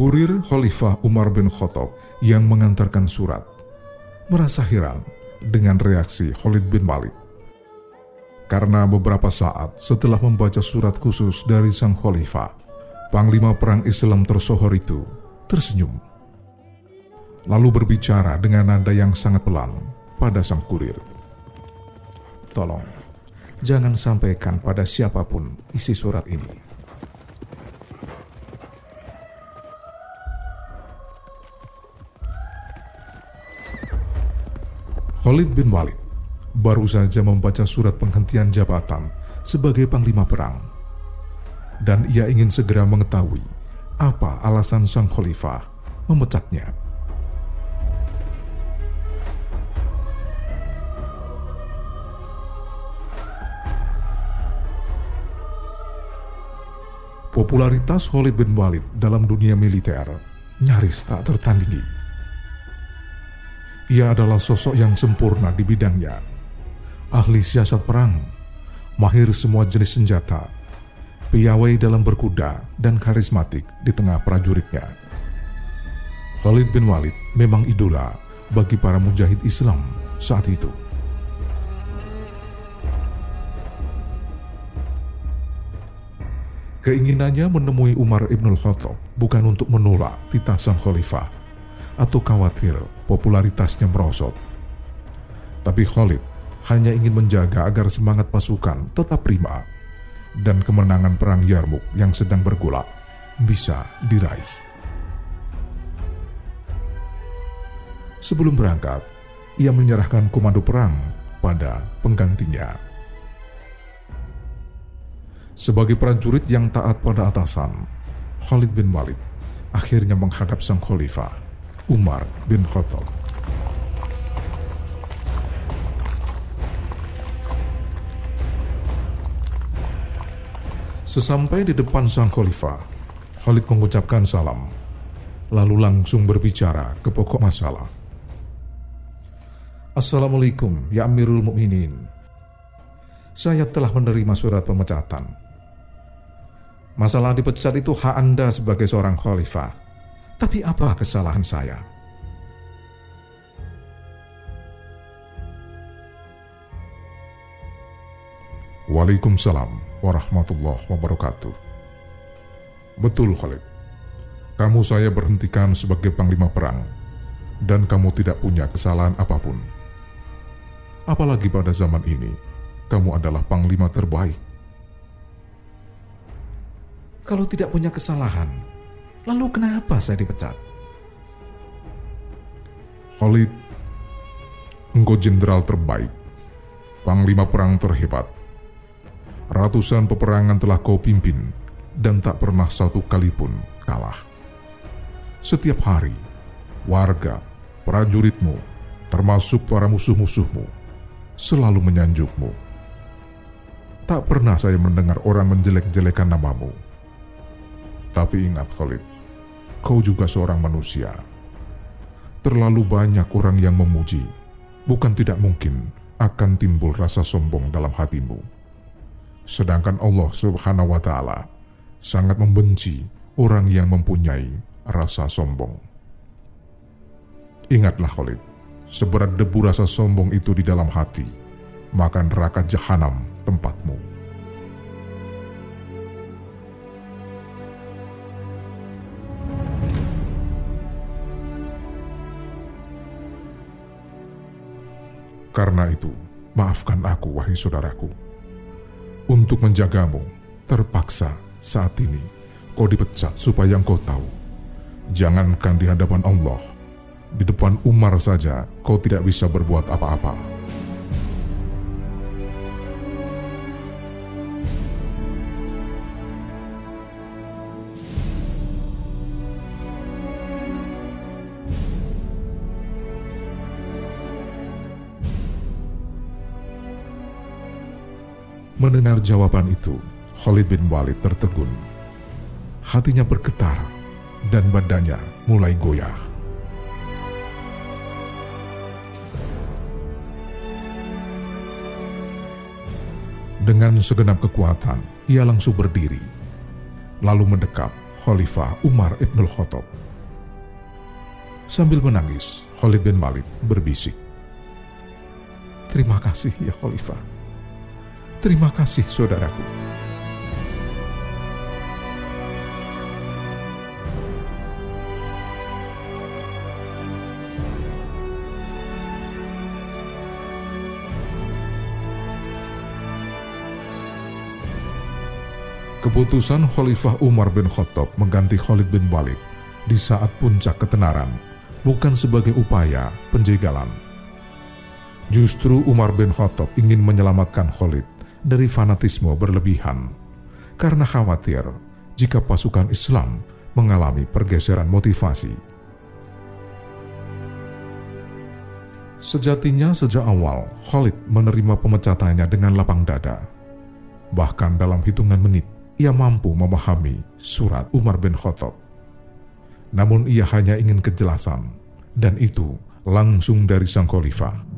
Kurir Khalifah Umar bin Khattab yang mengantarkan surat merasa heran dengan reaksi Khalid bin Walid. Karena beberapa saat setelah membaca surat khusus dari sang khalifah, Panglima Perang Islam tersohor itu tersenyum. Lalu berbicara dengan nada yang sangat pelan pada sang kurir. Tolong, jangan sampaikan pada siapa pun isi surat ini. Khalid bin Walid baru saja membaca surat penghentian jabatan sebagai panglima perang. Dan ia ingin segera mengetahui apa alasan sang khalifah memecatnya. Popularitas Khalid bin Walid dalam dunia militer nyaris tak tertandingi. Ia adalah sosok yang sempurna di bidangnya. Ahli siasat perang, mahir semua jenis senjata, piawai dalam berkuda, dan karismatik di tengah prajuritnya. Khalid bin Walid memang idola bagi para mujahid Islam saat itu. Keinginannya menemui Umar ibn Khattab bukan untuk menolak titah sang khalifah, atau khawatir popularitasnya merosot. Tapi Khalid hanya ingin menjaga agar semangat pasukan tetap prima dan kemenangan perang Yarmuk yang sedang bergolak bisa diraih. Sebelum berangkat, ia menyerahkan komando perang pada penggantinya. Sebagai prajurit yang taat pada atasan, Khalid bin Walid akhirnya menghadap sang khalifah Umar bin Khattab. Sesampai di depan sang khalifah, Khalid mengucapkan salam, lalu langsung berbicara ke pokok masalah. Assalamualaikum, ya Amirul Mukminin. Saya telah menerima surat pemecatan. Masalah dipecat itu hak Anda sebagai seorang khalifah. Tapi apa kesalahan saya? Waalaikumsalam warahmatullahi wabarakatuh. Betul Khalid, kamu saya berhentikan sebagai panglima perang dan kamu tidak punya kesalahan apa pun. Apalagi pada zaman ini, kamu adalah panglima terbaik. Kalau tidak punya kesalahan, Lalu kenapa saya dipecat? Khalid, engkau jenderal terbaik, panglima perang terhebat. Ratusan peperangan telah kau pimpin dan tak pernah satu kali pun kalah. Setiap hari, warga, prajuritmu, termasuk para musuh-musuhmu, selalu menyanjukmu. Tak pernah saya mendengar orang menjelek-jelekan namamu. Tapi ingat Khalid, kau juga seorang manusia. Terlalu banyak orang yang memuji, bukan tidak mungkin akan timbul rasa sombong dalam hatimu. Sedangkan Allah Subhanahu wa Ta'ala sangat membenci orang yang mempunyai rasa sombong. Ingatlah Khalid, seberat debu rasa sombong itu di dalam hati, maka neraka jahanam tempatmu. Karena itu, maafkan aku, wahai saudaraku. Untuk menjagamu, terpaksa saat ini kau dipecat supaya engkau tahu. Jangankan di hadapan Allah, di depan Umar saja kau tidak bisa berbuat apa-apa. Mendengar jawaban itu, Khalid bin Walid tertegun. Hatinya bergetar dan badannya mulai goyah. Dengan segenap kekuatan, ia langsung berdiri, lalu mendekap Khalifah Umar Ibnul Khattab. Sambil menangis, Khalid bin Walid berbisik, Terima kasih ya Khalifah. Terima kasih saudaraku. Keputusan Khalifah Umar bin Khattab mengganti Khalid bin Walid di saat puncak ketenaran bukan sebagai upaya penjegalan. Justru Umar bin Khattab ingin menyelamatkan Khalid dari fanatisme berlebihan karena khawatir jika pasukan Islam mengalami pergeseran motivasi. Sejatinya sejak awal Khalid menerima pemecatannya dengan lapang dada. Bahkan dalam hitungan menit, ia mampu memahami surat Umar bin Khattab. Namun ia hanya ingin kejelasan, dan itu langsung dari sang khalifah.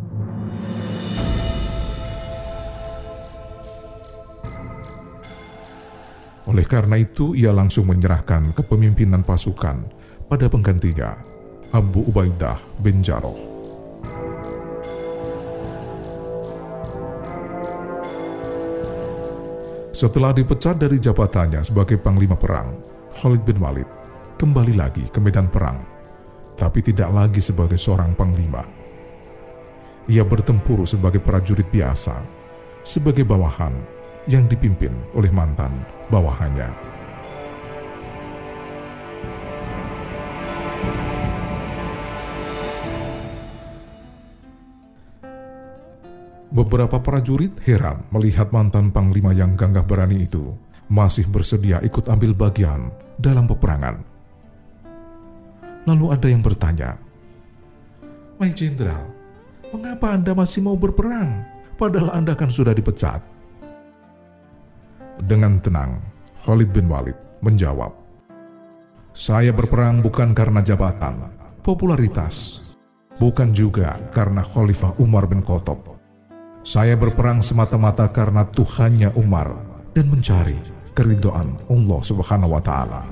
Oleh karena itu, ia langsung menyerahkan kepemimpinan pasukan pada penggantinya, Abu Ubaidah bin Jarrah. Setelah dipecat dari jabatannya sebagai panglima perang, Khalid bin Walid kembali lagi ke medan perang, tapi tidak lagi sebagai seorang panglima. Ia bertempur sebagai prajurit biasa, sebagai bawahan yang dipimpin oleh mantan bawahannya. Beberapa prajurit heran melihat mantan panglima yang gagah berani itu masih bersedia ikut ambil bagian dalam peperangan. Lalu ada yang bertanya, "My Jenderal, mengapa Anda masih mau berperang padahal Anda kan sudah dipecat?" Dengan tenang, Khalid bin Walid menjawab, "Saya berperang bukan karena jabatan, popularitas, bukan juga karena Khalifah Umar bin Khattab saya berperang semata-mata karena Tuhannya Umar dan mencari keridoan Allah Subhanahu wa taala.